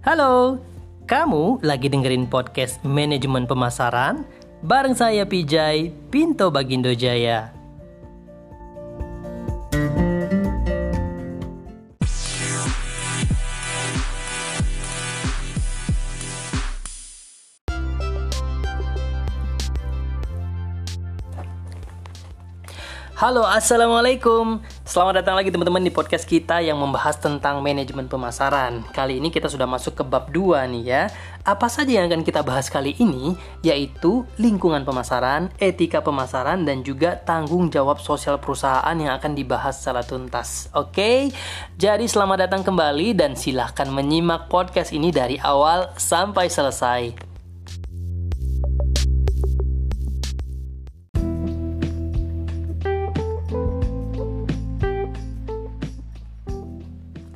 Halo, kamu lagi dengerin podcast Manajemen Pemasaran bareng saya Pijay Pinto Bagindo Jaya. Halo, assalamualaikum. Selamat datang lagi teman-teman di podcast kita yang membahas tentang manajemen pemasaran. Kali ini kita sudah masuk ke bab 2 nih ya. Apa saja yang akan kita bahas kali ini? Yaitu lingkungan pemasaran, etika pemasaran, dan juga tanggung jawab sosial perusahaan yang akan dibahas secara tuntas. Oke, jadi selamat datang kembali dan silahkan menyimak podcast ini dari awal sampai selesai.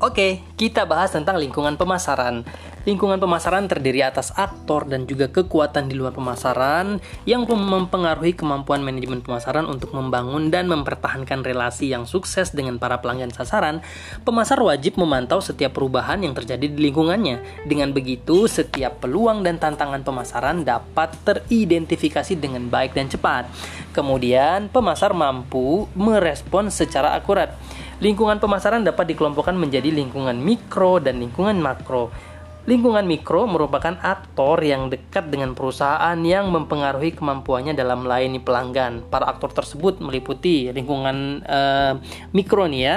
Oke, kita bahas tentang lingkungan pemasaran. Lingkungan pemasaran terdiri atas aktor dan juga kekuatan di luar pemasaran yang mempengaruhi kemampuan manajemen pemasaran untuk membangun dan mempertahankan relasi yang sukses dengan para pelanggan sasaran. Pemasar wajib memantau setiap perubahan yang terjadi di lingkungannya. Dengan begitu, setiap peluang dan tantangan pemasaran dapat teridentifikasi dengan baik dan cepat. Kemudian, pemasar mampu merespon secara akurat. Lingkungan pemasaran dapat dikelompokkan menjadi lingkungan mikro dan lingkungan makro. Lingkungan mikro merupakan aktor yang dekat dengan perusahaan yang mempengaruhi kemampuannya dalam melayani pelanggan. Para aktor tersebut meliputi lingkungan uh, mikro nih ya,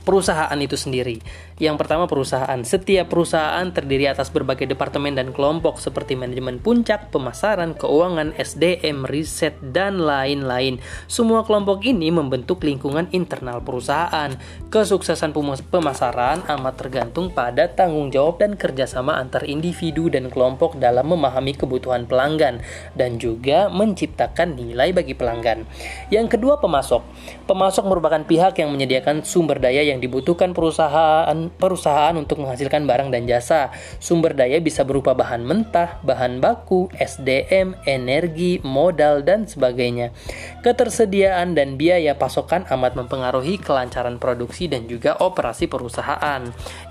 perusahaan itu sendiri. Yang pertama perusahaan. Setiap perusahaan terdiri atas berbagai departemen dan kelompok seperti manajemen puncak, pemasaran, keuangan, SDM, riset, dan lain-lain. Semua kelompok ini membentuk lingkungan internal perusahaan. Kesuksesan pemasaran amat tergantung pada tanggung jawab dan kerjasama antar individu dan kelompok dalam memahami kebutuhan pelanggan dan juga menciptakan nilai bagi pelanggan. Yang kedua pemasok. Pemasok merupakan pihak yang menyediakan sumber daya yang dibutuhkan perusahaan perusahaan untuk menghasilkan barang dan jasa. Sumber daya bisa berupa bahan mentah, bahan baku, SDM, energi, modal, dan sebagainya. Ketersediaan dan biaya pasokan amat mempengaruhi kelancaran produksi dan juga operasi perusahaan.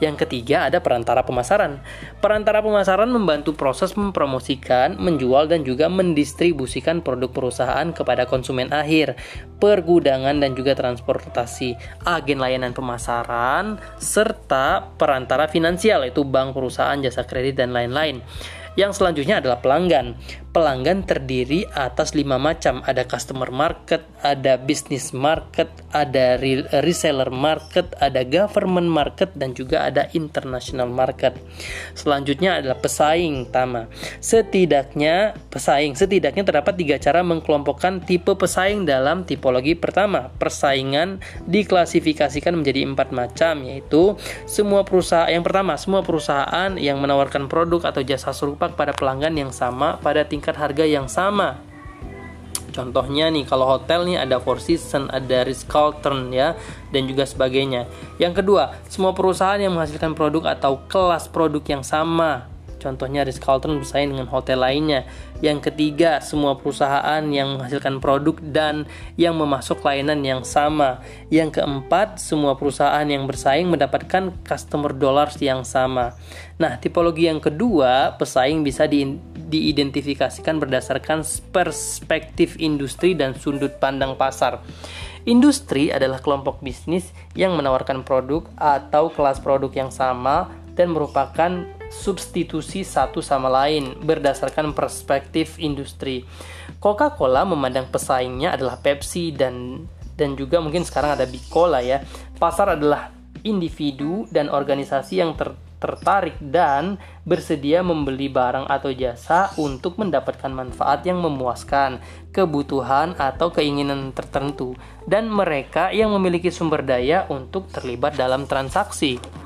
Yang ketiga ada perantara pemasaran. Perantara pemasaran membantu proses mempromosikan, menjual, dan juga mendistribusikan produk perusahaan kepada konsumen akhir, pergudangan, dan juga transportasi, agen layanan pemasaran, serta serta perantara finansial yaitu bank, perusahaan, jasa kredit dan lain-lain. Yang selanjutnya adalah pelanggan. Pelanggan terdiri atas lima macam. Ada customer market, ada business market, ada reseller market, ada government market, dan juga ada international market. Selanjutnya adalah pesaing Tama. Setidaknya pesaing. Setidaknya terdapat tiga cara mengkelompokkan tipe pesaing dalam tipologi pertama. Persaingan diklasifikasikan menjadi empat macam, yaitu semua perusahaan. Yang pertama, semua perusahaan yang menawarkan produk atau jasa serupa kepada pelanggan yang sama pada tingkat tingkat harga yang sama. Contohnya nih kalau hotel nih ada Four Seasons, ada Ritz Carlton ya dan juga sebagainya. Yang kedua, semua perusahaan yang menghasilkan produk atau kelas produk yang sama Contohnya Ritz Carlton bersaing dengan hotel lainnya. Yang ketiga, semua perusahaan yang menghasilkan produk dan yang memasuk layanan yang sama. Yang keempat, semua perusahaan yang bersaing mendapatkan customer dollars yang sama. Nah, tipologi yang kedua, pesaing bisa di, diidentifikasikan berdasarkan perspektif industri dan sudut pandang pasar. Industri adalah kelompok bisnis yang menawarkan produk atau kelas produk yang sama dan merupakan substitusi satu sama lain berdasarkan perspektif industri. Coca-Cola memandang pesaingnya adalah Pepsi dan dan juga mungkin sekarang ada Bicola ya. Pasar adalah individu dan organisasi yang ter, tertarik dan bersedia membeli barang atau jasa untuk mendapatkan manfaat yang memuaskan, kebutuhan atau keinginan tertentu, dan mereka yang memiliki sumber daya untuk terlibat dalam transaksi.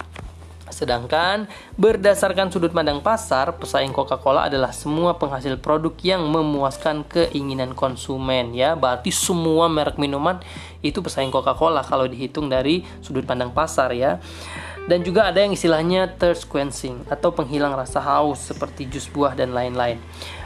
Sedangkan berdasarkan sudut pandang pasar, pesaing Coca-Cola adalah semua penghasil produk yang memuaskan keinginan konsumen ya. Berarti semua merek minuman itu pesaing Coca-Cola kalau dihitung dari sudut pandang pasar ya. Dan juga ada yang istilahnya thirst quenching atau penghilang rasa haus seperti jus buah dan lain-lain.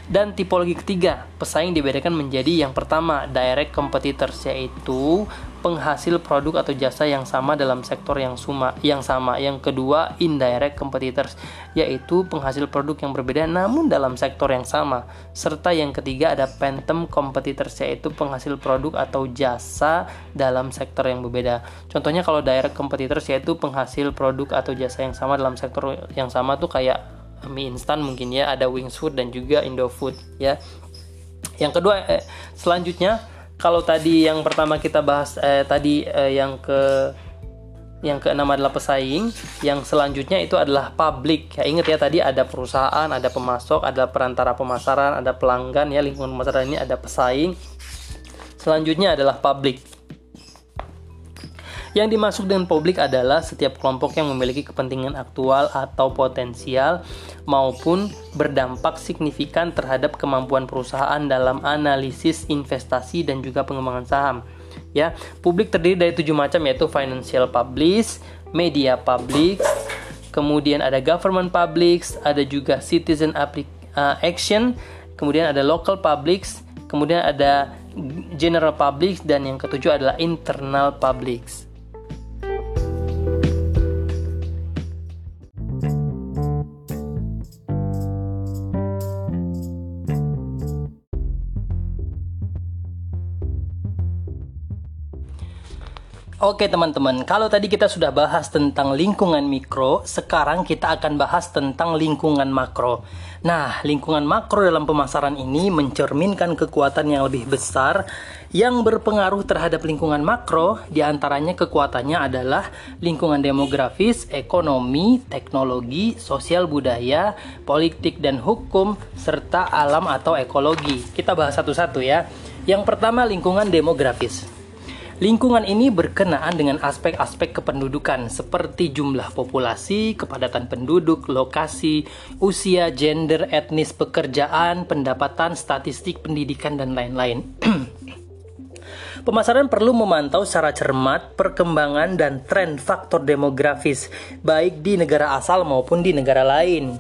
Dan tipologi ketiga, pesaing dibedakan menjadi yang pertama direct competitors yaitu penghasil produk atau jasa yang sama dalam sektor yang suma yang sama. Yang kedua, indirect competitors, yaitu penghasil produk yang berbeda namun dalam sektor yang sama. Serta yang ketiga ada phantom competitors, yaitu penghasil produk atau jasa dalam sektor yang berbeda. Contohnya kalau direct competitors yaitu penghasil produk atau jasa yang sama dalam sektor yang sama tuh kayak mie instan mungkin ya, ada Wings Food dan juga Indofood ya. Yang kedua eh, selanjutnya kalau tadi yang pertama kita bahas eh, tadi eh, yang ke yang keenam adalah pesaing, yang selanjutnya itu adalah publik. Ya ingat ya tadi ada perusahaan, ada pemasok, ada perantara pemasaran, ada pelanggan ya lingkungan pemasaran ini ada pesaing. Selanjutnya adalah publik. Yang dimaksud dengan publik adalah setiap kelompok yang memiliki kepentingan aktual atau potensial maupun berdampak signifikan terhadap kemampuan perusahaan dalam analisis investasi dan juga pengembangan saham. Ya, publik terdiri dari tujuh macam yaitu financial public, media public, kemudian ada government public, ada juga citizen uh, action, kemudian ada local public, kemudian ada general public dan yang ketujuh adalah internal public. Oke teman-teman, kalau tadi kita sudah bahas tentang lingkungan mikro, sekarang kita akan bahas tentang lingkungan makro. Nah, lingkungan makro dalam pemasaran ini mencerminkan kekuatan yang lebih besar yang berpengaruh terhadap lingkungan makro, di antaranya kekuatannya adalah lingkungan demografis, ekonomi, teknologi, sosial budaya, politik dan hukum, serta alam atau ekologi. Kita bahas satu-satu ya. Yang pertama lingkungan demografis. Lingkungan ini berkenaan dengan aspek-aspek kependudukan seperti jumlah populasi, kepadatan penduduk, lokasi, usia, gender, etnis, pekerjaan, pendapatan, statistik, pendidikan, dan lain-lain. Pemasaran perlu memantau secara cermat perkembangan dan tren faktor demografis, baik di negara asal maupun di negara lain.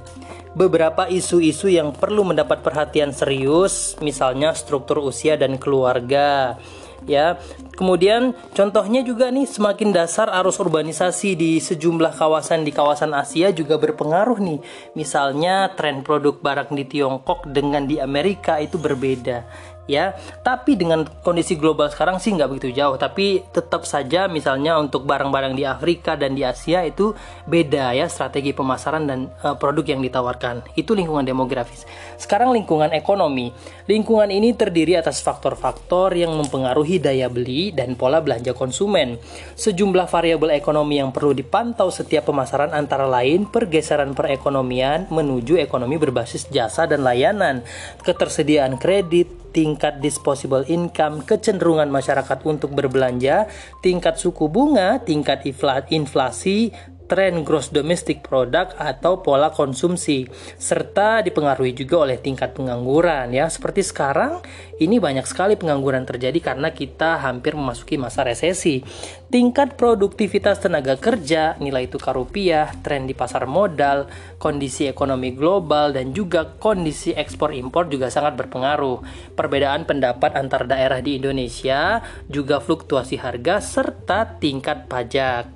Beberapa isu-isu yang perlu mendapat perhatian serius, misalnya struktur usia dan keluarga, ya. Kemudian contohnya juga nih semakin dasar arus urbanisasi di sejumlah kawasan di kawasan Asia juga berpengaruh nih. Misalnya tren produk barang di Tiongkok dengan di Amerika itu berbeda ya. Tapi dengan kondisi global sekarang sih nggak begitu jauh. Tapi tetap saja misalnya untuk barang-barang di Afrika dan di Asia itu beda ya strategi pemasaran dan uh, produk yang ditawarkan. Itu lingkungan demografis. Sekarang lingkungan ekonomi lingkungan ini terdiri atas faktor-faktor yang mempengaruhi daya beli dan pola belanja konsumen. Sejumlah variabel ekonomi yang perlu dipantau setiap pemasaran antara lain pergeseran perekonomian menuju ekonomi berbasis jasa dan layanan ketersediaan kredit tingkat disposable income, kecenderungan masyarakat untuk berbelanja, tingkat suku bunga, tingkat inflasi, tren gross domestic product atau pola konsumsi serta dipengaruhi juga oleh tingkat pengangguran ya. Seperti sekarang ini banyak sekali pengangguran terjadi karena kita hampir memasuki masa resesi. Tingkat produktivitas tenaga kerja nilai tukar rupiah tren di pasar modal kondisi ekonomi global dan juga kondisi ekspor impor juga sangat berpengaruh. Perbedaan pendapat antar daerah di Indonesia juga fluktuasi harga serta tingkat pajak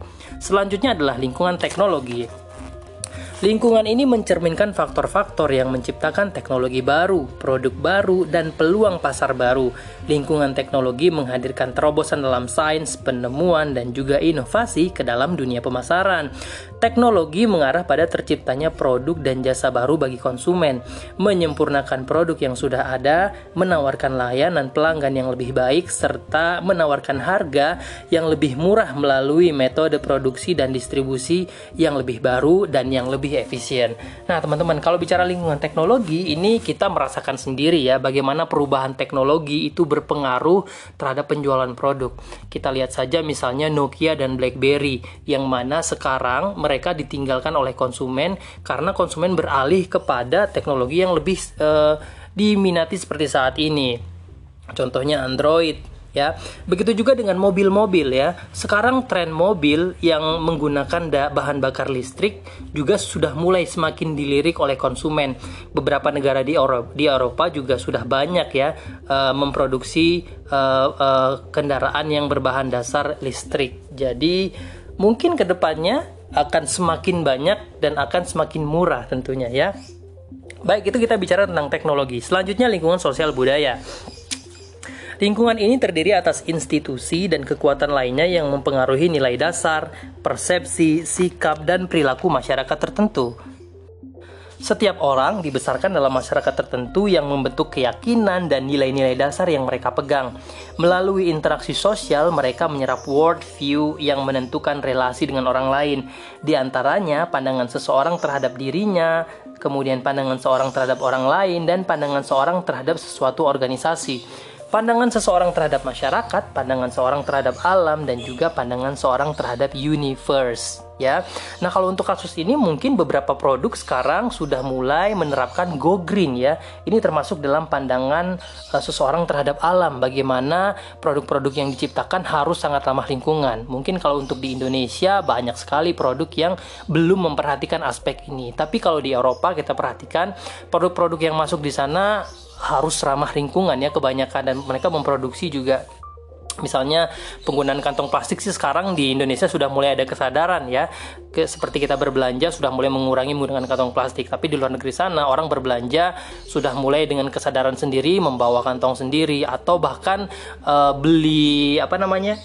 Selanjutnya adalah lingkungan teknologi. Lingkungan ini mencerminkan faktor-faktor yang menciptakan teknologi baru, produk baru, dan peluang pasar baru. Lingkungan teknologi menghadirkan terobosan dalam sains, penemuan, dan juga inovasi ke dalam dunia pemasaran. Teknologi mengarah pada terciptanya produk dan jasa baru bagi konsumen, menyempurnakan produk yang sudah ada, menawarkan layanan pelanggan yang lebih baik, serta menawarkan harga yang lebih murah melalui metode produksi dan distribusi yang lebih baru dan yang lebih efisien. Nah, teman-teman, kalau bicara lingkungan teknologi, ini kita merasakan sendiri ya bagaimana perubahan teknologi itu berpengaruh terhadap penjualan produk. Kita lihat saja misalnya Nokia dan BlackBerry yang mana sekarang mereka ditinggalkan oleh konsumen karena konsumen beralih kepada teknologi yang lebih uh, diminati seperti saat ini. Contohnya Android ya. Begitu juga dengan mobil-mobil ya. Sekarang tren mobil yang menggunakan bahan bakar listrik juga sudah mulai semakin dilirik oleh konsumen. Beberapa negara di Eropa, di Eropa juga sudah banyak ya uh, memproduksi uh, uh, kendaraan yang berbahan dasar listrik. Jadi mungkin ke depannya akan semakin banyak dan akan semakin murah tentunya ya. Baik, itu kita bicara tentang teknologi. Selanjutnya lingkungan sosial budaya. Lingkungan ini terdiri atas institusi dan kekuatan lainnya yang mempengaruhi nilai dasar, persepsi, sikap, dan perilaku masyarakat tertentu. Setiap orang dibesarkan dalam masyarakat tertentu yang membentuk keyakinan dan nilai-nilai dasar yang mereka pegang. Melalui interaksi sosial, mereka menyerap world view yang menentukan relasi dengan orang lain. Di antaranya, pandangan seseorang terhadap dirinya, kemudian pandangan seorang terhadap orang lain, dan pandangan seorang terhadap sesuatu organisasi pandangan seseorang terhadap masyarakat, pandangan seorang terhadap alam, dan juga pandangan seorang terhadap universe. Ya, nah kalau untuk kasus ini mungkin beberapa produk sekarang sudah mulai menerapkan go green ya. Ini termasuk dalam pandangan uh, seseorang terhadap alam. Bagaimana produk-produk yang diciptakan harus sangat ramah lingkungan. Mungkin kalau untuk di Indonesia banyak sekali produk yang belum memperhatikan aspek ini. Tapi kalau di Eropa kita perhatikan produk-produk yang masuk di sana harus ramah lingkungan ya kebanyakan dan mereka memproduksi juga Misalnya penggunaan kantong plastik sih sekarang di Indonesia sudah mulai ada kesadaran ya. Ke, seperti kita berbelanja sudah mulai mengurangi menggunakan kantong plastik. Tapi di luar negeri sana orang berbelanja sudah mulai dengan kesadaran sendiri membawa kantong sendiri atau bahkan uh, beli apa namanya?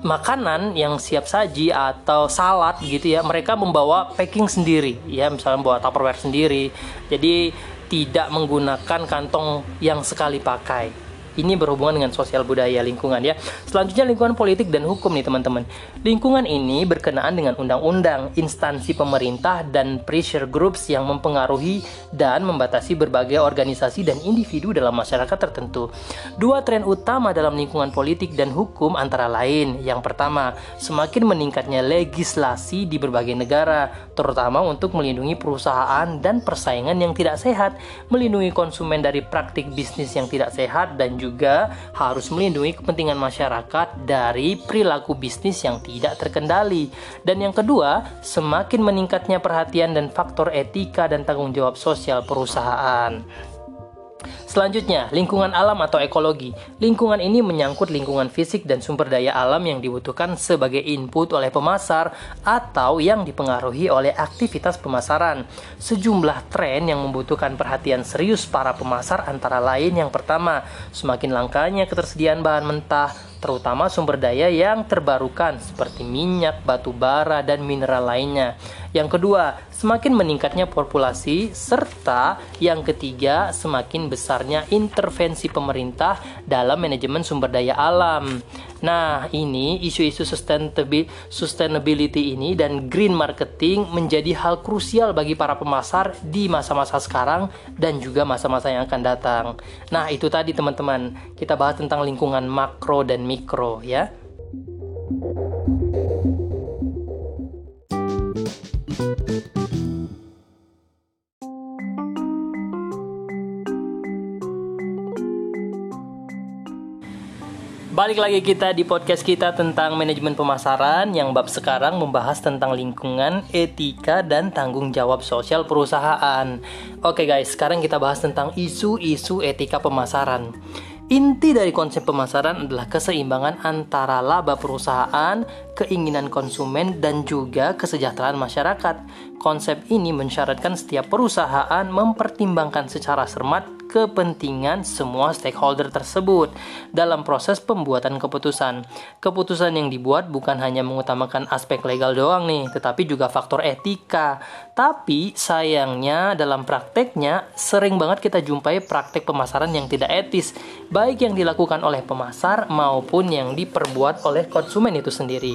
makanan yang siap saji atau salad gitu ya. Mereka membawa packing sendiri ya, misalnya bawa Tupperware sendiri. Jadi tidak menggunakan kantong yang sekali pakai ini berhubungan dengan sosial budaya lingkungan ya. Selanjutnya lingkungan politik dan hukum nih teman-teman. Lingkungan ini berkenaan dengan undang-undang, instansi pemerintah dan pressure groups yang mempengaruhi dan membatasi berbagai organisasi dan individu dalam masyarakat tertentu. Dua tren utama dalam lingkungan politik dan hukum antara lain. Yang pertama, semakin meningkatnya legislasi di berbagai negara, terutama untuk melindungi perusahaan dan persaingan yang tidak sehat, melindungi konsumen dari praktik bisnis yang tidak sehat dan juga harus melindungi kepentingan masyarakat dari perilaku bisnis yang tidak terkendali. Dan yang kedua, semakin meningkatnya perhatian dan faktor etika dan tanggung jawab sosial perusahaan. Selanjutnya, lingkungan alam atau ekologi. Lingkungan ini menyangkut lingkungan fisik dan sumber daya alam yang dibutuhkan sebagai input oleh pemasar atau yang dipengaruhi oleh aktivitas pemasaran. Sejumlah tren yang membutuhkan perhatian serius para pemasar antara lain yang pertama, semakin langkanya ketersediaan bahan mentah, terutama sumber daya yang terbarukan seperti minyak, batu bara, dan mineral lainnya. Yang kedua, semakin meningkatnya populasi, serta yang ketiga, semakin besarnya intervensi pemerintah dalam manajemen sumber daya alam. Nah, ini isu-isu sustainability ini dan green marketing menjadi hal krusial bagi para pemasar di masa-masa sekarang dan juga masa-masa yang akan datang. Nah, itu tadi teman-teman, kita bahas tentang lingkungan makro dan mikro ya. Balik lagi kita di podcast kita tentang manajemen pemasaran yang bab sekarang membahas tentang lingkungan, etika, dan tanggung jawab sosial perusahaan. Oke guys, sekarang kita bahas tentang isu-isu etika pemasaran. Inti dari konsep pemasaran adalah keseimbangan antara laba perusahaan, keinginan konsumen, dan juga kesejahteraan masyarakat. Konsep ini mensyaratkan setiap perusahaan mempertimbangkan secara cermat kepentingan semua stakeholder tersebut dalam proses pembuatan keputusan. Keputusan yang dibuat bukan hanya mengutamakan aspek legal doang nih, tetapi juga faktor etika. Tapi sayangnya dalam prakteknya sering banget kita jumpai praktek pemasaran yang tidak etis, baik yang dilakukan oleh pemasar maupun yang diperbuat oleh konsumen itu sendiri.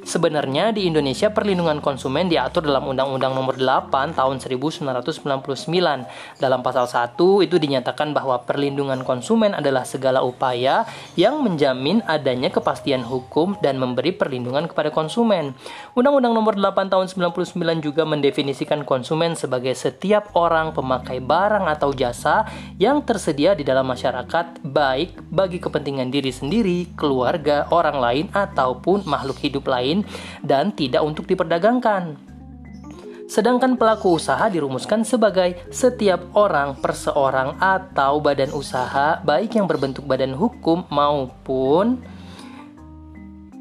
Sebenarnya di Indonesia perlindungan konsumen diatur dalam Undang-Undang Nomor 8 Tahun 1999. Dalam pasal 1 itu dinyatakan bahwa perlindungan konsumen adalah segala upaya yang menjamin adanya kepastian hukum dan memberi perlindungan kepada konsumen. Undang-Undang Nomor 8 Tahun 99 juga mendefinisikan konsumen sebagai setiap orang pemakai barang atau jasa yang tersedia di dalam masyarakat baik bagi kepentingan diri sendiri, keluarga, orang lain ataupun makhluk hidup lain lain dan tidak untuk diperdagangkan. Sedangkan pelaku usaha dirumuskan sebagai setiap orang, perseorang, atau badan usaha, baik yang berbentuk badan hukum maupun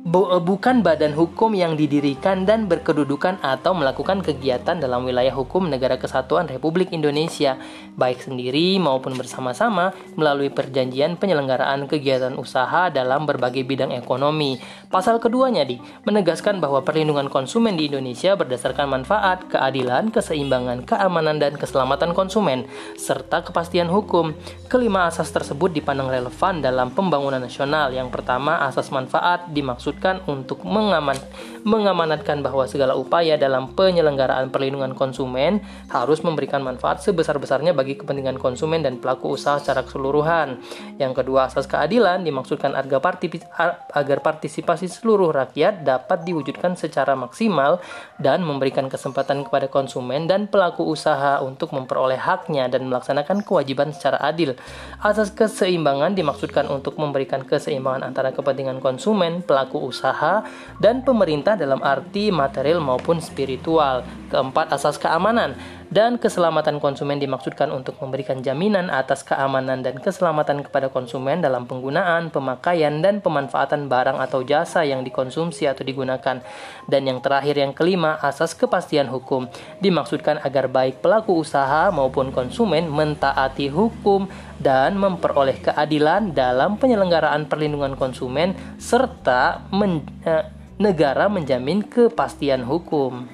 bu eh, bukan badan hukum yang didirikan dan berkedudukan atau melakukan kegiatan dalam wilayah hukum Negara Kesatuan Republik Indonesia, baik sendiri maupun bersama-sama melalui perjanjian penyelenggaraan kegiatan usaha dalam berbagai bidang ekonomi. Pasal keduanya di menegaskan bahwa perlindungan konsumen di Indonesia berdasarkan manfaat, keadilan, keseimbangan, keamanan dan keselamatan konsumen serta kepastian hukum. Kelima asas tersebut dipandang relevan dalam pembangunan nasional. Yang pertama, asas manfaat dimaksud dimaksudkan untuk mengaman, mengamanatkan bahwa segala upaya dalam penyelenggaraan perlindungan konsumen harus memberikan manfaat sebesar-besarnya bagi kepentingan konsumen dan pelaku usaha secara keseluruhan. Yang kedua, asas keadilan dimaksudkan agar, partisipasi seluruh rakyat dapat diwujudkan secara maksimal dan memberikan kesempatan kepada konsumen dan pelaku usaha untuk memperoleh haknya dan melaksanakan kewajiban secara adil. Asas keseimbangan dimaksudkan untuk memberikan keseimbangan antara kepentingan konsumen, pelaku usaha, dan pemerintah dalam arti material maupun spiritual. Keempat, asas keamanan dan keselamatan konsumen dimaksudkan untuk memberikan jaminan atas keamanan dan keselamatan kepada konsumen dalam penggunaan, pemakaian, dan pemanfaatan barang atau jasa yang dikonsumsi atau digunakan. Dan yang terakhir yang kelima, asas kepastian hukum dimaksudkan agar baik pelaku usaha maupun konsumen mentaati hukum dan memperoleh keadilan dalam penyelenggaraan perlindungan konsumen serta men, eh, negara menjamin kepastian hukum.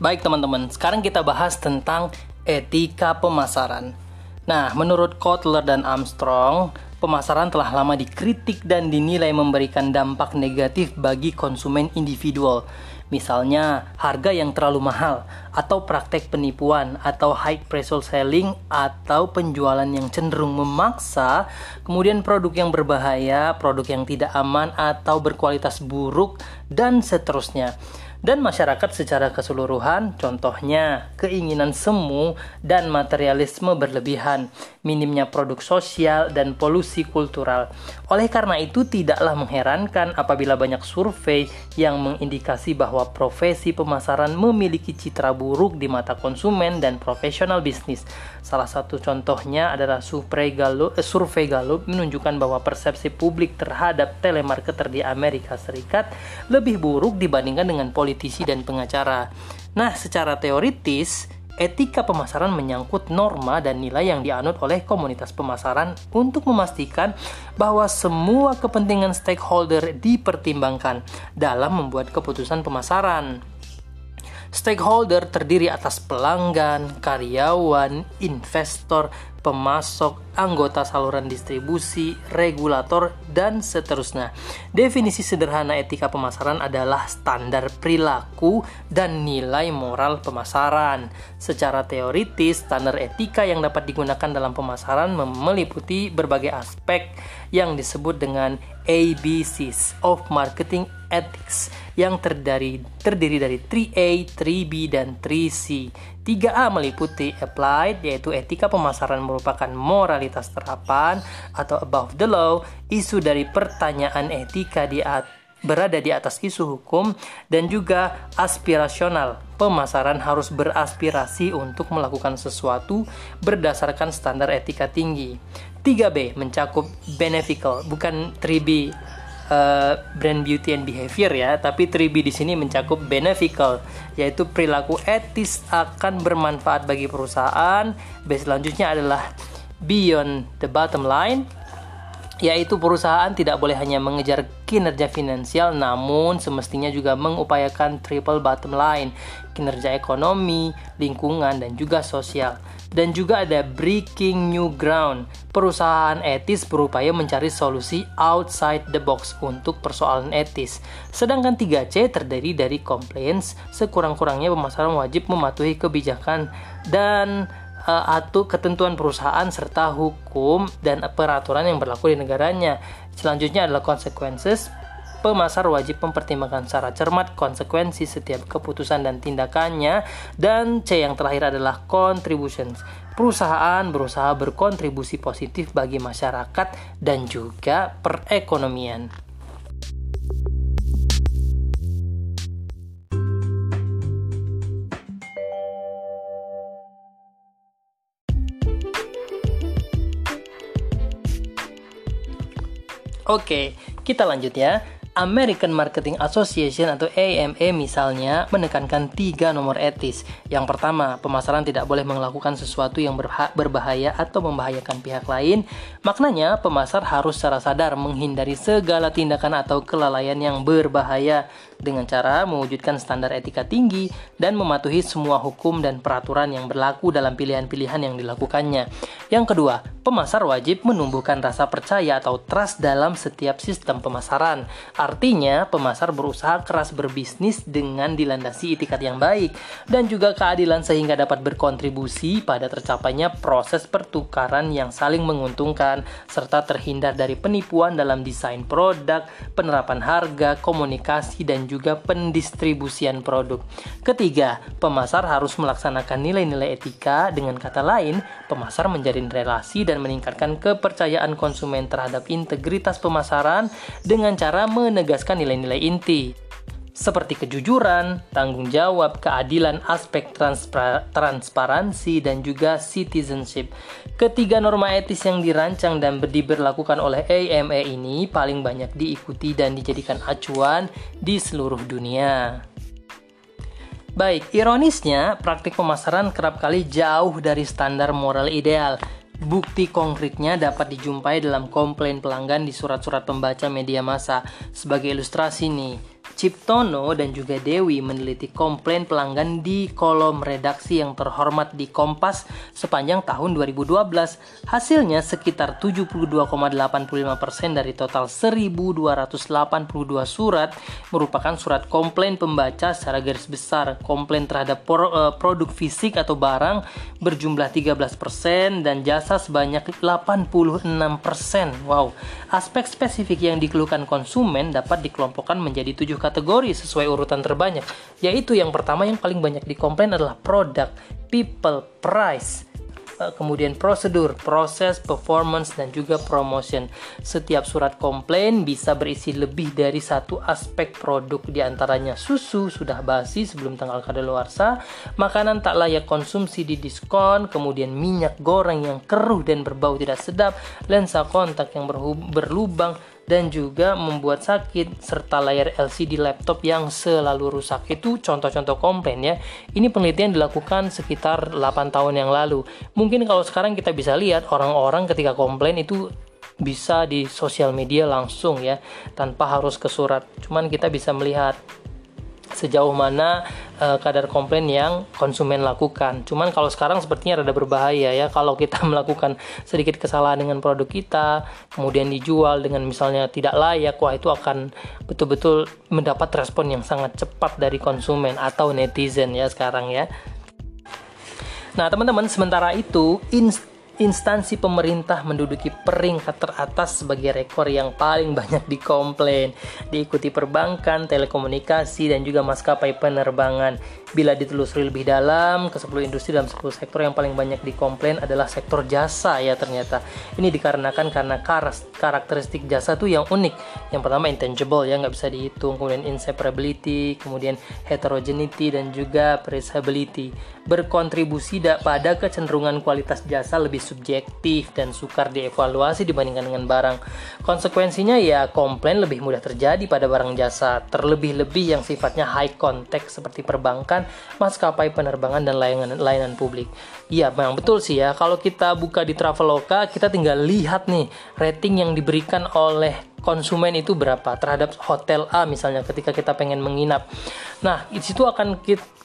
Baik teman-teman, sekarang kita bahas tentang etika pemasaran. Nah, menurut Kotler dan Armstrong, pemasaran telah lama dikritik dan dinilai memberikan dampak negatif bagi konsumen individual. Misalnya, harga yang terlalu mahal, atau praktek penipuan, atau high pressure selling, atau penjualan yang cenderung memaksa, kemudian produk yang berbahaya, produk yang tidak aman, atau berkualitas buruk, dan seterusnya dan masyarakat secara keseluruhan, contohnya keinginan semu dan materialisme berlebihan, minimnya produk sosial dan polusi kultural. Oleh karena itu, tidaklah mengherankan apabila banyak survei yang mengindikasi bahwa profesi pemasaran memiliki citra buruk di mata konsumen dan profesional bisnis. Salah satu contohnya adalah survei Gallup, eh, survei Gallup menunjukkan bahwa persepsi publik terhadap telemarketer di Amerika Serikat lebih buruk dibandingkan dengan politisi dan pengacara. Nah, secara teoritis, etika pemasaran menyangkut norma dan nilai yang dianut oleh komunitas pemasaran untuk memastikan bahwa semua kepentingan stakeholder dipertimbangkan dalam membuat keputusan pemasaran. Stakeholder terdiri atas pelanggan, karyawan, investor, pemasok, anggota saluran distribusi, regulator, dan seterusnya. Definisi sederhana etika pemasaran adalah standar perilaku dan nilai moral pemasaran. Secara teoritis, standar etika yang dapat digunakan dalam pemasaran meliputi berbagai aspek yang disebut dengan ABCs of Marketing Ethics yang terdiri, terdiri dari 3A, 3B, dan 3C. 3A meliputi applied yaitu etika pemasaran merupakan moralitas terapan atau above the law, isu dari pertanyaan etika di at berada di atas isu hukum dan juga aspirasional. Pemasaran harus beraspirasi untuk melakukan sesuatu berdasarkan standar etika tinggi. 3B mencakup beneficial, bukan 3B uh, brand beauty and behavior ya, tapi 3B di sini mencakup beneficial, yaitu perilaku etis akan bermanfaat bagi perusahaan. B selanjutnya adalah beyond the bottom line, yaitu perusahaan tidak boleh hanya mengejar kinerja finansial namun semestinya juga mengupayakan triple bottom line, kinerja ekonomi, lingkungan dan juga sosial. Dan juga ada breaking new ground. Perusahaan etis berupaya mencari solusi outside the box untuk persoalan etis. Sedangkan 3C terdiri dari compliance, sekurang-kurangnya pemasaran wajib mematuhi kebijakan dan uh, atau ketentuan perusahaan serta hukum dan peraturan yang berlaku di negaranya. Selanjutnya adalah consequences. Pemasar wajib mempertimbangkan secara cermat konsekuensi setiap keputusan dan tindakannya. Dan C yang terakhir adalah contributions. Perusahaan berusaha berkontribusi positif bagi masyarakat dan juga perekonomian. Oke, kita lanjut ya. American Marketing Association atau AMA misalnya menekankan tiga nomor etis. Yang pertama, pemasaran tidak boleh melakukan sesuatu yang berbahaya atau membahayakan pihak lain. Maknanya, pemasar harus secara sadar menghindari segala tindakan atau kelalaian yang berbahaya dengan cara mewujudkan standar etika tinggi dan mematuhi semua hukum dan peraturan yang berlaku dalam pilihan-pilihan yang dilakukannya. Yang kedua, pemasar wajib menumbuhkan rasa percaya atau trust dalam setiap sistem pemasaran. Artinya, pemasar berusaha keras berbisnis dengan dilandasi itikat yang baik dan juga keadilan sehingga dapat berkontribusi pada tercapainya proses pertukaran yang saling menguntungkan serta terhindar dari penipuan dalam desain produk, penerapan harga, komunikasi dan juga pendistribusian produk. Ketiga, pemasar harus melaksanakan nilai-nilai etika. Dengan kata lain, pemasar menjalin relasi dan meningkatkan kepercayaan konsumen terhadap integritas pemasaran dengan cara menegaskan nilai-nilai inti seperti kejujuran, tanggung jawab, keadilan, aspek transparansi, dan juga citizenship. Ketiga norma etis yang dirancang dan diberlakukan oleh AMA ini paling banyak diikuti dan dijadikan acuan di seluruh dunia. Baik, ironisnya praktik pemasaran kerap kali jauh dari standar moral ideal. Bukti konkretnya dapat dijumpai dalam komplain pelanggan di surat-surat pembaca media massa. Sebagai ilustrasi nih, Ciptono dan juga Dewi meneliti komplain pelanggan di kolom redaksi yang terhormat di Kompas sepanjang tahun 2012. Hasilnya sekitar 72,85% dari total 1282 surat merupakan surat komplain pembaca secara garis besar. Komplain terhadap eh, produk fisik atau barang berjumlah 13% dan jasa sebanyak 86%. Wow. Aspek spesifik yang dikeluhkan konsumen dapat dikelompokkan menjadi tujuh kategori sesuai urutan terbanyak, yaitu yang pertama yang paling banyak dikomplain adalah produk, people, price, eh, kemudian prosedur, proses, performance, dan juga promotion. Setiap surat komplain bisa berisi lebih dari satu aspek produk, di antaranya susu sudah basi sebelum tanggal kadaluarsa, makanan tak layak konsumsi di diskon, kemudian minyak goreng yang keruh dan berbau tidak sedap, lensa kontak yang berlubang, dan juga membuat sakit serta layar LCD laptop yang selalu rusak. Itu contoh-contoh komplain ya. Ini penelitian dilakukan sekitar 8 tahun yang lalu. Mungkin kalau sekarang kita bisa lihat orang-orang ketika komplain itu bisa di sosial media langsung ya tanpa harus ke surat. Cuman kita bisa melihat sejauh mana uh, kadar komplain yang konsumen lakukan. Cuman kalau sekarang sepertinya rada berbahaya ya kalau kita melakukan sedikit kesalahan dengan produk kita, kemudian dijual dengan misalnya tidak layak, wah itu akan betul-betul mendapat respon yang sangat cepat dari konsumen atau netizen ya sekarang ya. Nah, teman-teman, sementara itu instansi pemerintah menduduki peringkat teratas sebagai rekor yang paling banyak dikomplain, diikuti perbankan, telekomunikasi, dan juga maskapai penerbangan. Bila ditelusuri lebih dalam, ke 10 industri dalam 10 sektor yang paling banyak dikomplain adalah sektor jasa ya ternyata. Ini dikarenakan karena karakteristik jasa tuh yang unik. Yang pertama intangible ya nggak bisa dihitung, kemudian inseparability, kemudian heterogeneity dan juga traceability. Berkontribusi pada kecenderungan kualitas jasa lebih subjektif dan sukar dievaluasi dibandingkan dengan barang. Konsekuensinya ya komplain lebih mudah terjadi pada barang jasa, terlebih-lebih yang sifatnya high context seperti perbankan maskapai penerbangan dan layanan layanan publik. Iya, memang betul sih ya. Kalau kita buka di Traveloka, kita tinggal lihat nih rating yang diberikan oleh konsumen itu berapa terhadap hotel A misalnya ketika kita pengen menginap. Nah, di situ akan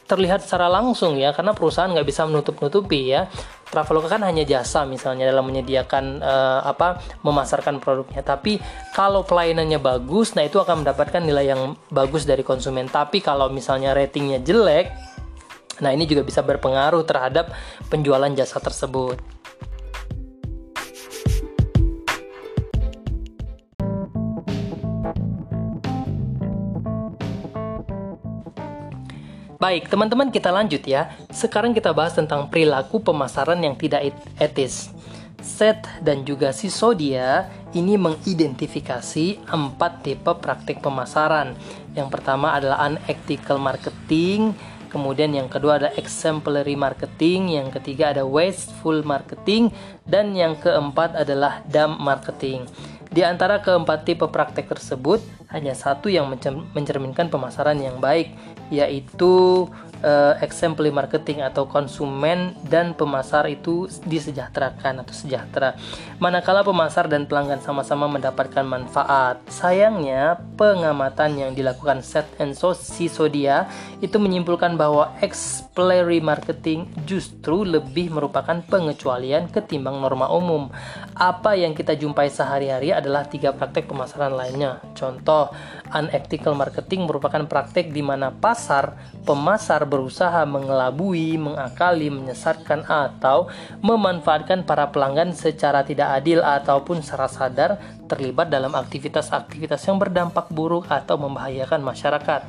terlihat secara langsung ya karena perusahaan nggak bisa menutup-nutupi ya. Traveloka kan hanya jasa misalnya dalam menyediakan uh, apa memasarkan produknya. Tapi kalau pelayanannya bagus nah itu akan mendapatkan nilai yang bagus dari konsumen. Tapi kalau misalnya ratingnya jelek nah ini juga bisa berpengaruh terhadap penjualan jasa tersebut Baik, teman-teman kita lanjut ya. Sekarang kita bahas tentang perilaku pemasaran yang tidak etis. Seth dan juga si Sodia ini mengidentifikasi empat tipe praktik pemasaran. Yang pertama adalah unethical marketing, kemudian yang kedua ada exemplary marketing, yang ketiga ada wasteful marketing, dan yang keempat adalah dumb marketing. Di antara keempat tipe praktek tersebut, hanya satu yang mencerminkan pemasaran yang baik, yaitu uh, exemplary marketing atau konsumen dan pemasar itu disejahterakan atau sejahtera. Manakala pemasar dan pelanggan sama-sama mendapatkan manfaat. Sayangnya, pengamatan yang dilakukan Seth and Sisodia itu menyimpulkan bahwa exemplary marketing justru lebih merupakan pengecualian ketimbang norma umum. Apa yang kita jumpai sehari-hari adalah tiga praktek pemasaran lainnya. Contoh, unethical marketing merupakan praktek di mana pasar, pemasar berusaha mengelabui, mengakali, menyesatkan atau memanfaatkan para pelanggan secara tidak adil ataupun secara sadar terlibat dalam aktivitas-aktivitas yang berdampak buruk atau membahayakan masyarakat.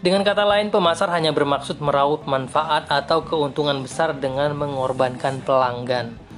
Dengan kata lain, pemasar hanya bermaksud meraup manfaat atau keuntungan besar dengan mengorbankan pelanggan.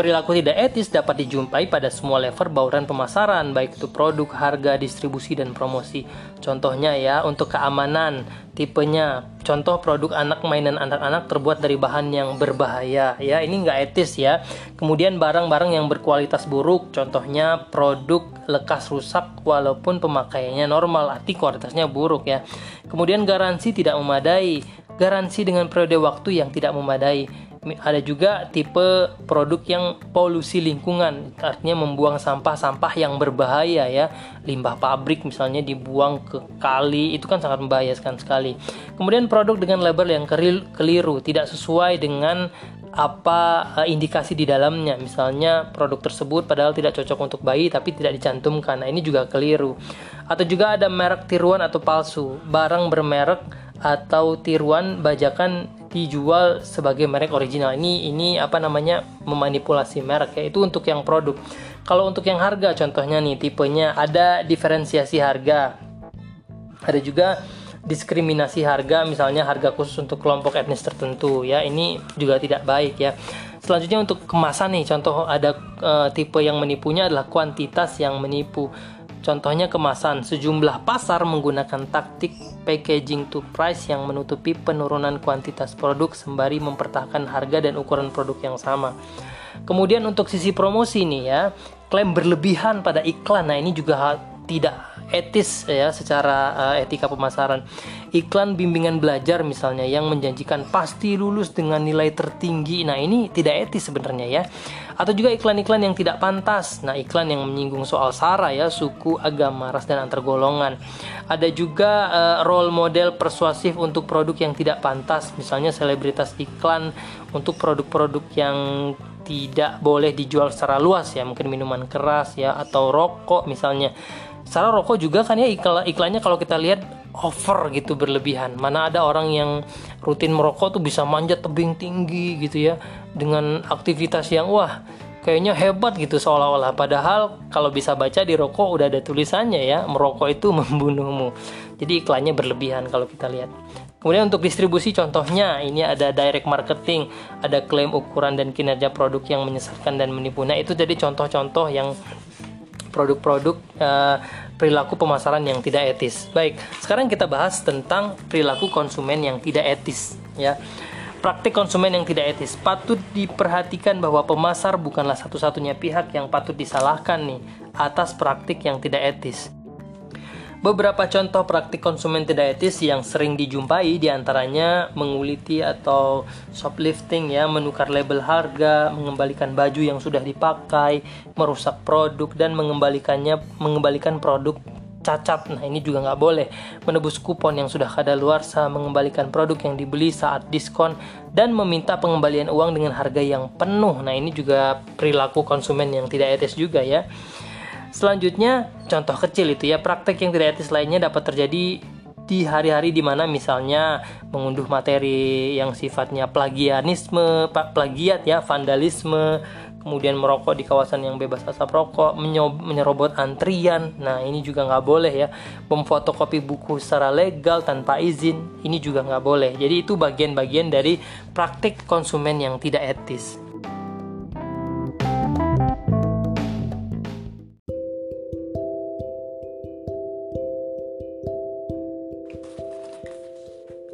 Perilaku tidak etis dapat dijumpai pada semua level bauran pemasaran, baik itu produk, harga, distribusi, dan promosi. Contohnya ya, untuk keamanan, tipenya, contoh produk anak mainan anak-anak terbuat dari bahan yang berbahaya, ya ini nggak etis ya. Kemudian barang-barang yang berkualitas buruk, contohnya produk lekas rusak walaupun pemakaiannya normal, arti kualitasnya buruk ya. Kemudian garansi tidak memadai, garansi dengan periode waktu yang tidak memadai ada juga tipe produk yang polusi lingkungan artinya membuang sampah-sampah yang berbahaya ya. Limbah pabrik misalnya dibuang ke kali itu kan sangat membahayakan sekali. Kemudian produk dengan label yang keliru tidak sesuai dengan apa uh, indikasi di dalamnya. Misalnya produk tersebut padahal tidak cocok untuk bayi tapi tidak dicantumkan. Nah ini juga keliru. Atau juga ada merek tiruan atau palsu. Barang bermerek atau tiruan bajakan dijual sebagai merek original. Ini ini apa namanya memanipulasi merek ya. Itu untuk yang produk. Kalau untuk yang harga contohnya nih tipenya ada diferensiasi harga. Ada juga diskriminasi harga misalnya harga khusus untuk kelompok etnis tertentu ya. Ini juga tidak baik ya. Selanjutnya untuk kemasan nih contoh ada e, tipe yang menipunya adalah kuantitas yang menipu. Contohnya kemasan, sejumlah pasar menggunakan taktik packaging to price yang menutupi penurunan kuantitas produk sembari mempertahankan harga dan ukuran produk yang sama. Kemudian untuk sisi promosi nih ya, klaim berlebihan pada iklan. Nah, ini juga tidak etis ya secara uh, etika pemasaran. Iklan bimbingan belajar misalnya yang menjanjikan pasti lulus dengan nilai tertinggi. Nah, ini tidak etis sebenarnya ya. Atau juga iklan-iklan yang tidak pantas. Nah, iklan yang menyinggung soal sara ya, suku, agama, ras dan antar golongan. Ada juga uh, role model persuasif untuk produk yang tidak pantas, misalnya selebritas iklan untuk produk-produk yang tidak boleh dijual secara luas ya mungkin minuman keras ya atau rokok misalnya secara rokok juga kan ya iklan iklannya kalau kita lihat over gitu berlebihan. Mana ada orang yang rutin merokok tuh bisa manjat tebing tinggi gitu ya dengan aktivitas yang wah kayaknya hebat gitu seolah-olah. Padahal kalau bisa baca di rokok udah ada tulisannya ya merokok itu membunuhmu. Jadi iklannya berlebihan kalau kita lihat. Kemudian untuk distribusi contohnya ini ada direct marketing, ada klaim ukuran dan kinerja produk yang menyesatkan dan menipu. Nah, itu jadi contoh-contoh yang produk-produk uh, perilaku pemasaran yang tidak etis. Baik, sekarang kita bahas tentang perilaku konsumen yang tidak etis ya. Praktik konsumen yang tidak etis patut diperhatikan bahwa pemasar bukanlah satu-satunya pihak yang patut disalahkan nih atas praktik yang tidak etis. Beberapa contoh praktik konsumen tidak etis yang sering dijumpai di antaranya menguliti atau shoplifting ya, menukar label harga, mengembalikan baju yang sudah dipakai, merusak produk dan mengembalikannya mengembalikan produk cacat. Nah ini juga nggak boleh. Menebus kupon yang sudah kadaluarsa, mengembalikan produk yang dibeli saat diskon, dan meminta pengembalian uang dengan harga yang penuh. Nah ini juga perilaku konsumen yang tidak etis juga ya. Selanjutnya, contoh kecil itu ya, praktek yang tidak etis lainnya dapat terjadi di hari-hari di mana misalnya mengunduh materi yang sifatnya plagianisme, plagiat ya, vandalisme, kemudian merokok di kawasan yang bebas asap rokok, menyerobot antrian. Nah, ini juga nggak boleh ya. Memfotokopi buku secara legal tanpa izin, ini juga nggak boleh. Jadi itu bagian-bagian dari praktik konsumen yang tidak etis.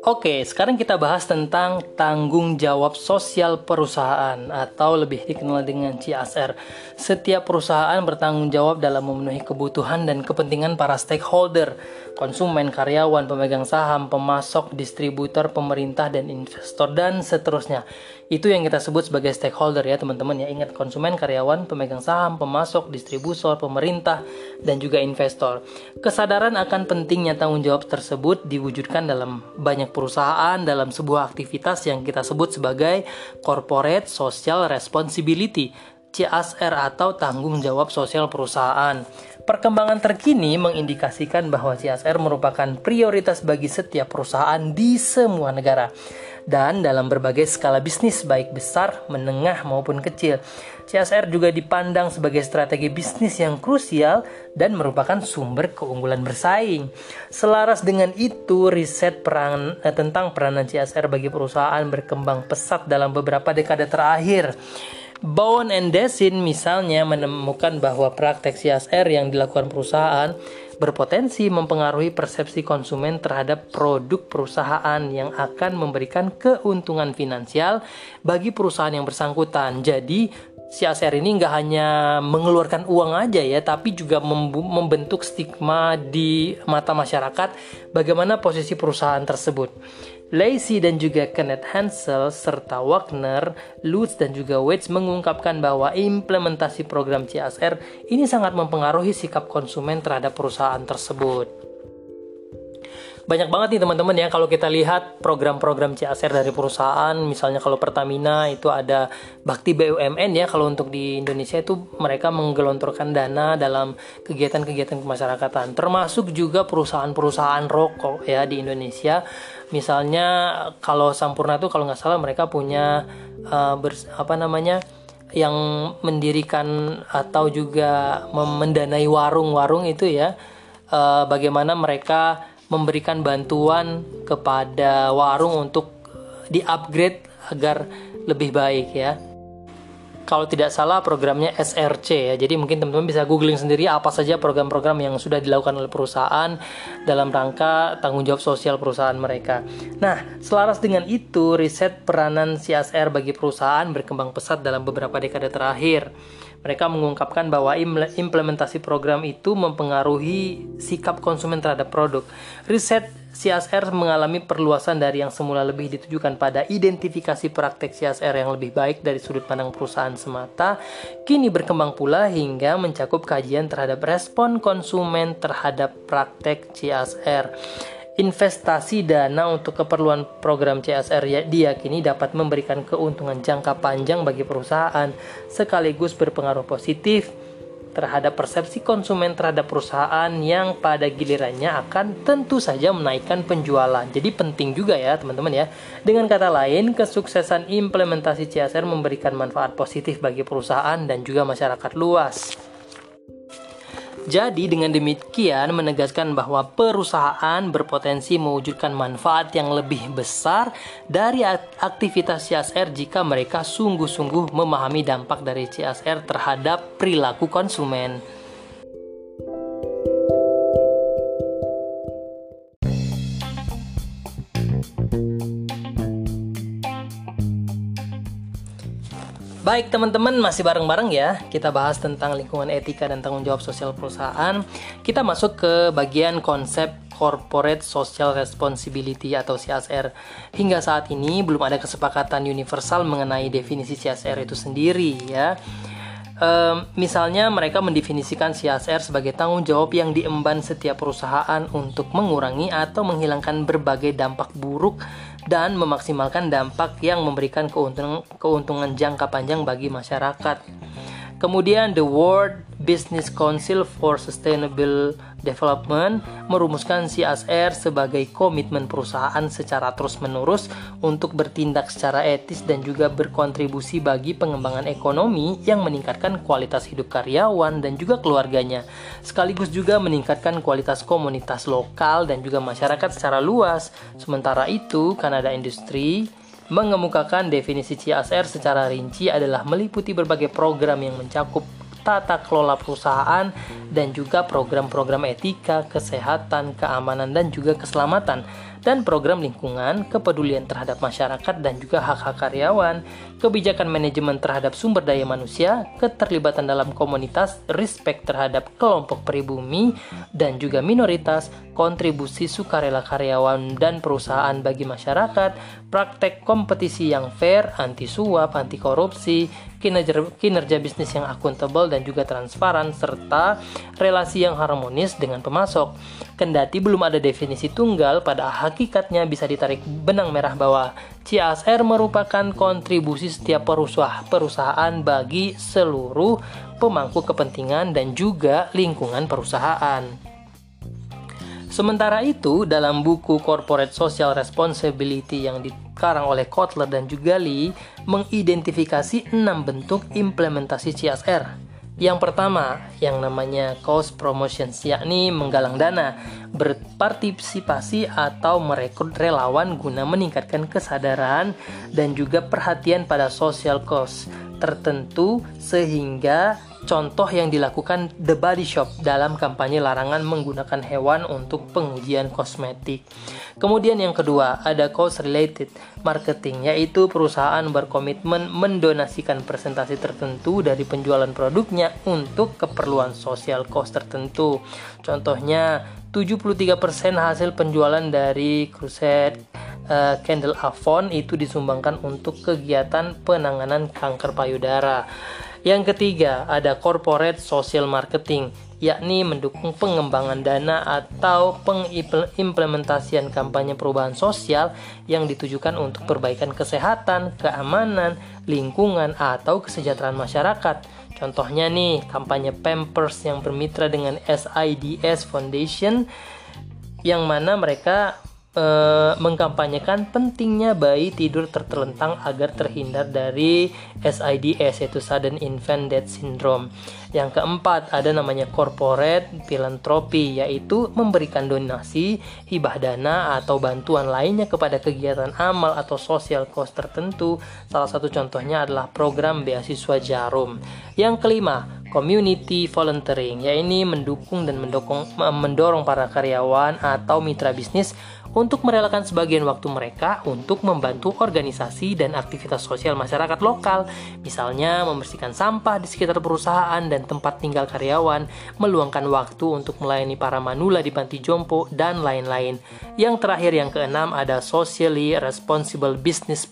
Oke, sekarang kita bahas tentang tanggung jawab sosial perusahaan atau lebih dikenal dengan CSR. Setiap perusahaan bertanggung jawab dalam memenuhi kebutuhan dan kepentingan para stakeholder, konsumen, karyawan, pemegang saham, pemasok, distributor, pemerintah, dan investor, dan seterusnya. Itu yang kita sebut sebagai stakeholder ya teman-teman ya. Ingat konsumen, karyawan, pemegang saham, pemasok, distributor, pemerintah, dan juga investor. Kesadaran akan pentingnya tanggung jawab tersebut diwujudkan dalam banyak perusahaan dalam sebuah aktivitas yang kita sebut sebagai corporate social responsibility CSR atau tanggung jawab sosial perusahaan. Perkembangan terkini mengindikasikan bahwa CSR merupakan prioritas bagi setiap perusahaan di semua negara dan dalam berbagai skala bisnis baik besar, menengah maupun kecil. CSR juga dipandang sebagai strategi bisnis yang krusial dan merupakan sumber keunggulan bersaing. Selaras dengan itu, riset peran, eh, tentang peranan CSR bagi perusahaan berkembang pesat dalam beberapa dekade terakhir. Bowen and Desin misalnya menemukan bahwa praktek CSR yang dilakukan perusahaan berpotensi mempengaruhi persepsi konsumen terhadap produk perusahaan yang akan memberikan keuntungan finansial bagi perusahaan yang bersangkutan. Jadi, CSR ini nggak hanya mengeluarkan uang aja ya, tapi juga membentuk stigma di mata masyarakat bagaimana posisi perusahaan tersebut. Lacey dan juga Kenneth Hansel serta Wagner, Lutz dan juga Waits mengungkapkan bahwa implementasi program CSR ini sangat mempengaruhi sikap konsumen terhadap perusahaan tersebut banyak banget nih teman-teman ya. Kalau kita lihat program-program CSR dari perusahaan misalnya kalau Pertamina itu ada Bakti BUMN ya. Kalau untuk di Indonesia itu mereka menggelontorkan dana dalam kegiatan-kegiatan kemasyarakatan. Termasuk juga perusahaan-perusahaan rokok ya di Indonesia. Misalnya kalau Sampurna itu kalau nggak salah mereka punya uh, bers, apa namanya yang mendirikan atau juga mendanai warung-warung itu ya. Uh, bagaimana mereka memberikan bantuan kepada warung untuk di-upgrade agar lebih baik ya. Kalau tidak salah programnya SRC ya. Jadi mungkin teman-teman bisa googling sendiri apa saja program-program yang sudah dilakukan oleh perusahaan dalam rangka tanggung jawab sosial perusahaan mereka. Nah, selaras dengan itu, riset peranan CSR bagi perusahaan berkembang pesat dalam beberapa dekade terakhir. Mereka mengungkapkan bahwa implementasi program itu mempengaruhi sikap konsumen terhadap produk. Riset CSR mengalami perluasan dari yang semula lebih ditujukan pada identifikasi praktek CSR yang lebih baik dari sudut pandang perusahaan semata, kini berkembang pula hingga mencakup kajian terhadap respon konsumen terhadap praktek CSR. Investasi dana untuk keperluan program CSR ya, diyakini dapat memberikan keuntungan jangka panjang bagi perusahaan sekaligus berpengaruh positif terhadap persepsi konsumen terhadap perusahaan yang pada gilirannya akan tentu saja menaikkan penjualan. Jadi penting juga ya teman-teman ya. Dengan kata lain, kesuksesan implementasi CSR memberikan manfaat positif bagi perusahaan dan juga masyarakat luas. Jadi dengan demikian menegaskan bahwa perusahaan berpotensi mewujudkan manfaat yang lebih besar dari aktivitas CSR jika mereka sungguh-sungguh memahami dampak dari CSR terhadap perilaku konsumen. Baik teman-teman masih bareng-bareng ya. Kita bahas tentang lingkungan etika dan tanggung jawab sosial perusahaan. Kita masuk ke bagian konsep Corporate Social Responsibility atau CSR Hingga saat ini belum ada kesepakatan universal mengenai definisi CSR itu sendiri ya. Um, misalnya mereka mendefinisikan CSR sebagai tanggung jawab yang diemban setiap perusahaan untuk mengurangi atau menghilangkan berbagai dampak buruk dan memaksimalkan dampak yang memberikan keuntungan, keuntungan jangka panjang bagi masyarakat. Kemudian the World Business Council for Sustainable Development merumuskan CSR sebagai komitmen perusahaan secara terus-menerus untuk bertindak secara etis dan juga berkontribusi bagi pengembangan ekonomi yang meningkatkan kualitas hidup karyawan dan juga keluarganya, sekaligus juga meningkatkan kualitas komunitas lokal dan juga masyarakat secara luas. Sementara itu, Kanada Industri mengemukakan definisi CSR secara rinci adalah meliputi berbagai program yang mencakup tata kelola perusahaan dan juga program-program etika, kesehatan, keamanan dan juga keselamatan dan program lingkungan, kepedulian terhadap masyarakat dan juga hak-hak karyawan, kebijakan manajemen terhadap sumber daya manusia, keterlibatan dalam komunitas, respect terhadap kelompok pribumi dan juga minoritas, kontribusi sukarela karyawan dan perusahaan bagi masyarakat, praktek kompetisi yang fair, anti suap, anti korupsi, kinerja, kinerja bisnis yang akuntabel dan juga transparan, serta relasi yang harmonis dengan pemasok. Kendati belum ada definisi tunggal, pada hakikatnya bisa ditarik benang merah bahwa CSR merupakan kontribusi setiap perusahaan bagi seluruh pemangku kepentingan dan juga lingkungan perusahaan. Sementara itu, dalam buku Corporate Social Responsibility yang dikarang oleh Kotler dan juga Lee, mengidentifikasi enam bentuk implementasi CSR yang pertama, yang namanya cost promotion, yakni menggalang dana, berpartisipasi atau merekrut relawan guna meningkatkan kesadaran dan juga perhatian pada social cost tertentu sehingga contoh yang dilakukan The Body Shop dalam kampanye larangan menggunakan hewan untuk pengujian kosmetik. Kemudian yang kedua, ada cost related marketing, yaitu perusahaan berkomitmen mendonasikan presentasi tertentu dari penjualan produknya untuk keperluan sosial cost tertentu. Contohnya, 73% hasil penjualan dari Crusade uh, Candle Avon itu disumbangkan untuk kegiatan penanganan kanker payudara. Yang ketiga, ada corporate social marketing, yakni mendukung pengembangan dana atau pengimplementasian kampanye perubahan sosial yang ditujukan untuk perbaikan kesehatan, keamanan, lingkungan, atau kesejahteraan masyarakat. Contohnya nih, kampanye Pampers yang bermitra dengan SIDS Foundation yang mana mereka e, mengkampanyekan pentingnya bayi tidur tertelentang agar terhindar dari SIDS yaitu sudden infant death syndrome. Yang keempat ada namanya corporate philanthropy yaitu memberikan donasi, hibah dana atau bantuan lainnya kepada kegiatan amal atau social cause tertentu. Salah satu contohnya adalah program beasiswa Jarum. Yang kelima, community volunteering, yaitu mendukung dan mendukung, mendorong para karyawan atau mitra bisnis untuk merelakan sebagian waktu mereka untuk membantu organisasi dan aktivitas sosial masyarakat lokal, misalnya membersihkan sampah di sekitar perusahaan dan tempat tinggal karyawan, meluangkan waktu untuk melayani para manula di panti jompo, dan lain-lain. Yang terakhir yang keenam ada socially responsible business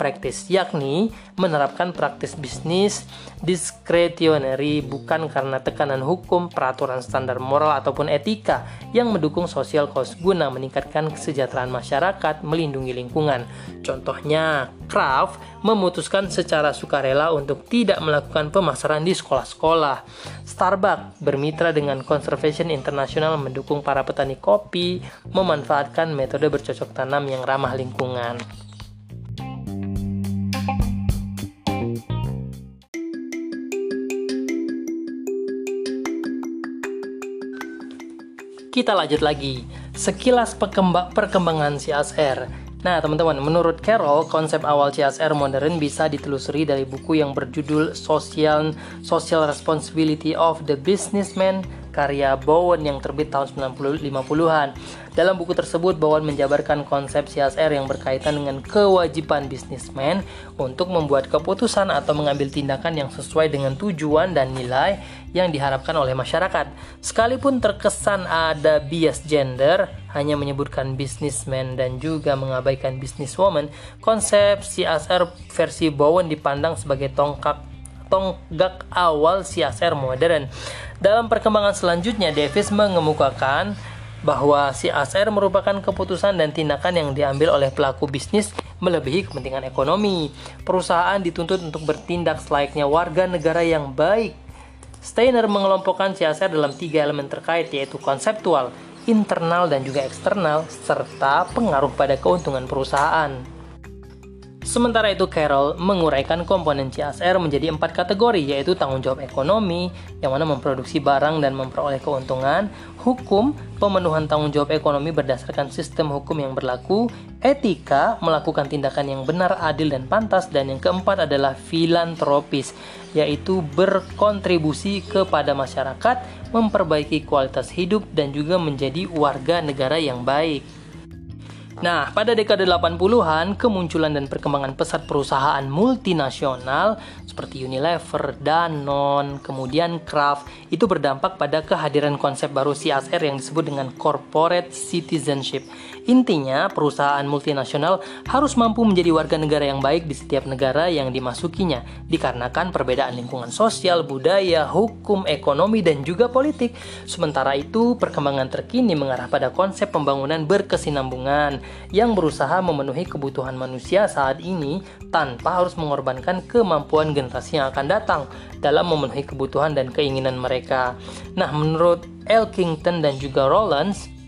practice, yakni menerapkan praktis bisnis discretionary bukan karena tekanan hukum, peraturan standar moral ataupun etika yang mendukung social cost guna meningkatkan kesejahteraan masyarakat, melindungi lingkungan. Contohnya, Kraft memutuskan secara sukarela untuk tidak melakukan pemasaran di sekolah-sekolah. Starbucks bermitra dengan Conservation International mendukung para petani kopi memanfaatkan metode bercocok tanam yang ramah lingkungan. Kita lanjut lagi. Sekilas perkembangan CSR. Nah, teman-teman, menurut Carroll, konsep awal CSR modern bisa ditelusuri dari buku yang berjudul Social Social Responsibility of the Businessman karya Bowen yang terbit tahun 1950-an. Dalam buku tersebut, Bowen menjabarkan konsep CSR yang berkaitan dengan kewajiban bisnismen untuk membuat keputusan atau mengambil tindakan yang sesuai dengan tujuan dan nilai yang diharapkan oleh masyarakat. Sekalipun terkesan ada bias gender, hanya menyebutkan businessman dan juga mengabaikan businesswoman, konsep CSR versi Bowen dipandang sebagai tongkat tonggak awal CSR modern. Dalam perkembangan selanjutnya, Davis mengemukakan bahwa CSR merupakan keputusan dan tindakan yang diambil oleh pelaku bisnis melebihi kepentingan ekonomi. Perusahaan dituntut untuk bertindak selayaknya warga negara yang baik. Steiner mengelompokkan CSR dalam tiga elemen terkait yaitu konseptual, internal dan juga eksternal, serta pengaruh pada keuntungan perusahaan. Sementara itu Carroll menguraikan komponen CSR menjadi empat kategori yaitu tanggung jawab ekonomi yang mana memproduksi barang dan memperoleh keuntungan, hukum, pemenuhan tanggung jawab ekonomi berdasarkan sistem hukum yang berlaku, etika, melakukan tindakan yang benar, adil dan pantas dan yang keempat adalah filantropis yaitu berkontribusi kepada masyarakat, memperbaiki kualitas hidup dan juga menjadi warga negara yang baik. Nah, pada dekade 80-an, kemunculan dan perkembangan pesat perusahaan multinasional seperti Unilever, Danone, kemudian Kraft itu berdampak pada kehadiran konsep baru CSR yang disebut dengan corporate citizenship. Intinya, perusahaan multinasional harus mampu menjadi warga negara yang baik di setiap negara yang dimasukinya, dikarenakan perbedaan lingkungan sosial, budaya, hukum, ekonomi, dan juga politik. Sementara itu, perkembangan terkini mengarah pada konsep pembangunan berkesinambungan yang berusaha memenuhi kebutuhan manusia saat ini tanpa harus mengorbankan kemampuan generasi yang akan datang dalam memenuhi kebutuhan dan keinginan mereka. Nah, menurut Elkington dan juga Rollins,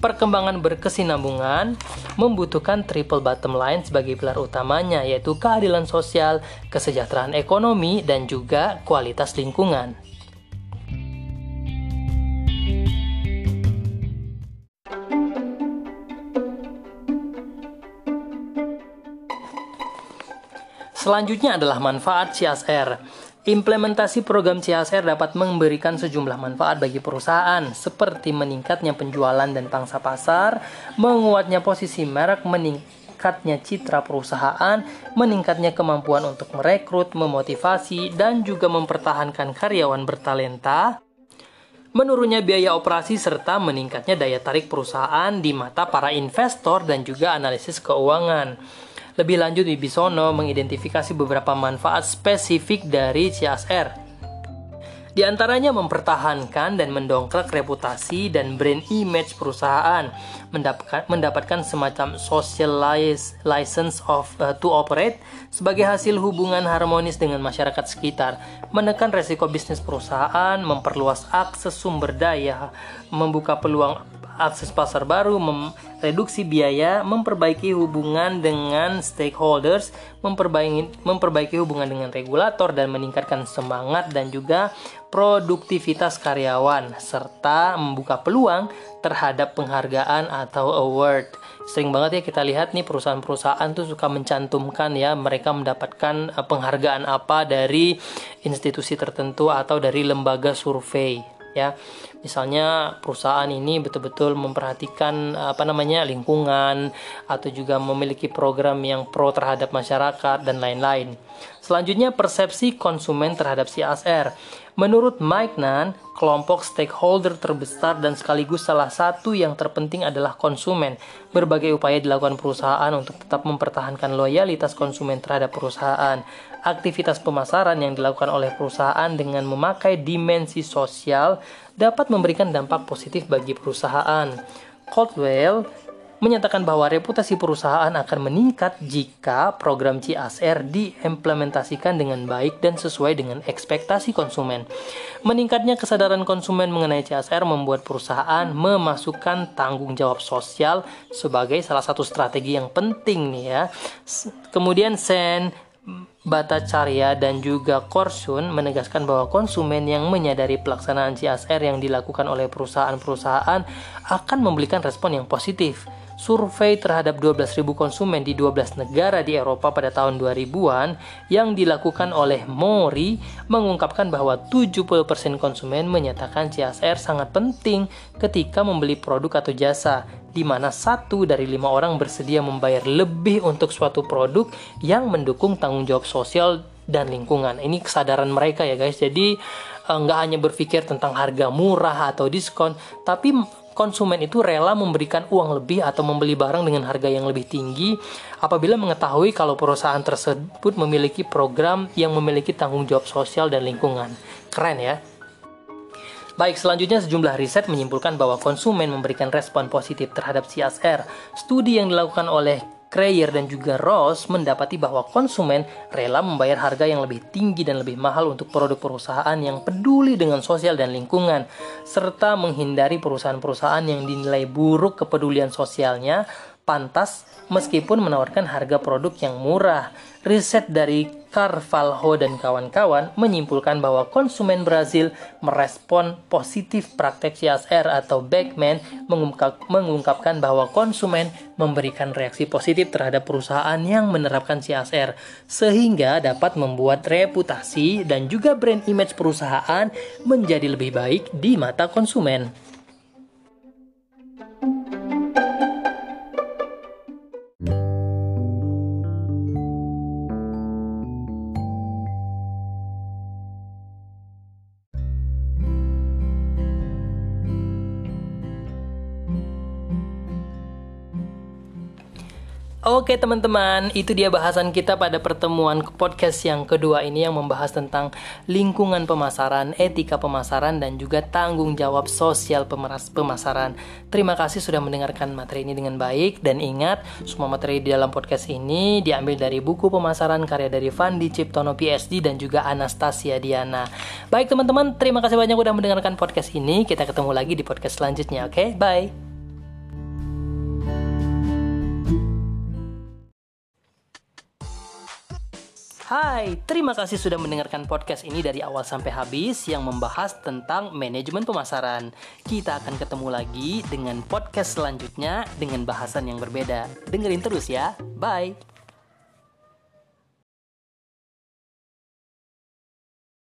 perkembangan berkesinambungan membutuhkan triple bottom line sebagai pilar utamanya yaitu keadilan sosial, kesejahteraan ekonomi, dan juga kualitas lingkungan. Selanjutnya adalah manfaat CSR. Implementasi program CSR dapat memberikan sejumlah manfaat bagi perusahaan, seperti meningkatnya penjualan dan pangsa pasar, menguatnya posisi merek, meningkatnya citra perusahaan, meningkatnya kemampuan untuk merekrut, memotivasi, dan juga mempertahankan karyawan bertalenta, menurunnya biaya operasi serta meningkatnya daya tarik perusahaan di mata para investor dan juga analisis keuangan. Lebih lanjut, Wibisono mengidentifikasi beberapa manfaat spesifik dari CSR. Di antaranya mempertahankan dan mendongkrak reputasi dan brand image perusahaan, mendapatkan, mendapatkan semacam social license of uh, to operate sebagai hasil hubungan harmonis dengan masyarakat sekitar, menekan resiko bisnis perusahaan, memperluas akses sumber daya, membuka peluang akses pasar baru, mereduksi biaya, memperbaiki hubungan dengan stakeholders, memperbaiki, memperbaiki hubungan dengan regulator dan meningkatkan semangat dan juga produktivitas karyawan serta membuka peluang terhadap penghargaan atau award. Sering banget ya kita lihat nih perusahaan-perusahaan tuh suka mencantumkan ya mereka mendapatkan eh, penghargaan apa dari institusi tertentu atau dari lembaga survei ya. Misalnya perusahaan ini betul-betul memperhatikan apa namanya lingkungan atau juga memiliki program yang pro terhadap masyarakat dan lain-lain. Selanjutnya persepsi konsumen terhadap CSR menurut Mike Nan kelompok stakeholder terbesar dan sekaligus salah satu yang terpenting adalah konsumen. Berbagai upaya dilakukan perusahaan untuk tetap mempertahankan loyalitas konsumen terhadap perusahaan. Aktivitas pemasaran yang dilakukan oleh perusahaan dengan memakai dimensi sosial dapat memberikan dampak positif bagi perusahaan. Caldwell menyatakan bahwa reputasi perusahaan akan meningkat jika program CSR diimplementasikan dengan baik dan sesuai dengan ekspektasi konsumen. Meningkatnya kesadaran konsumen mengenai CSR membuat perusahaan memasukkan tanggung jawab sosial sebagai salah satu strategi yang penting nih ya. Kemudian Sen Bhattacharya dan juga Korsun menegaskan bahwa konsumen yang menyadari pelaksanaan CSR yang dilakukan oleh perusahaan-perusahaan akan memberikan respon yang positif survei terhadap 12.000 konsumen di 12 negara di Eropa pada tahun 2000-an yang dilakukan oleh Mori mengungkapkan bahwa 70% konsumen menyatakan CSR sangat penting ketika membeli produk atau jasa di mana satu dari lima orang bersedia membayar lebih untuk suatu produk yang mendukung tanggung jawab sosial dan lingkungan. Ini kesadaran mereka ya guys. Jadi eh, nggak hanya berpikir tentang harga murah atau diskon, tapi konsumen itu rela memberikan uang lebih atau membeli barang dengan harga yang lebih tinggi apabila mengetahui kalau perusahaan tersebut memiliki program yang memiliki tanggung jawab sosial dan lingkungan. Keren ya. Baik, selanjutnya sejumlah riset menyimpulkan bahwa konsumen memberikan respon positif terhadap CSR. Studi yang dilakukan oleh Kreyer dan juga Ross mendapati bahwa konsumen rela membayar harga yang lebih tinggi dan lebih mahal untuk produk perusahaan yang peduli dengan sosial dan lingkungan, serta menghindari perusahaan-perusahaan yang dinilai buruk kepedulian sosialnya pantas meskipun menawarkan harga produk yang murah. Riset dari Carvalho dan kawan-kawan menyimpulkan bahwa konsumen Brazil merespon positif praktek CSR atau Beckman mengungkap, mengungkapkan bahwa konsumen memberikan reaksi positif terhadap perusahaan yang menerapkan CSR sehingga dapat membuat reputasi dan juga brand image perusahaan menjadi lebih baik di mata konsumen. Oke teman-teman, itu dia bahasan kita pada pertemuan podcast yang kedua ini yang membahas tentang lingkungan pemasaran, etika pemasaran, dan juga tanggung jawab sosial pemeras pemasaran. Terima kasih sudah mendengarkan materi ini dengan baik dan ingat semua materi di dalam podcast ini diambil dari buku pemasaran karya dari Fandi Ciptono PSD dan juga Anastasia Diana. Baik teman-teman, terima kasih banyak sudah mendengarkan podcast ini. Kita ketemu lagi di podcast selanjutnya. Oke, bye. Hai, terima kasih sudah mendengarkan podcast ini dari awal sampai habis yang membahas tentang manajemen pemasaran. Kita akan ketemu lagi dengan podcast selanjutnya dengan bahasan yang berbeda. Dengerin terus ya. Bye.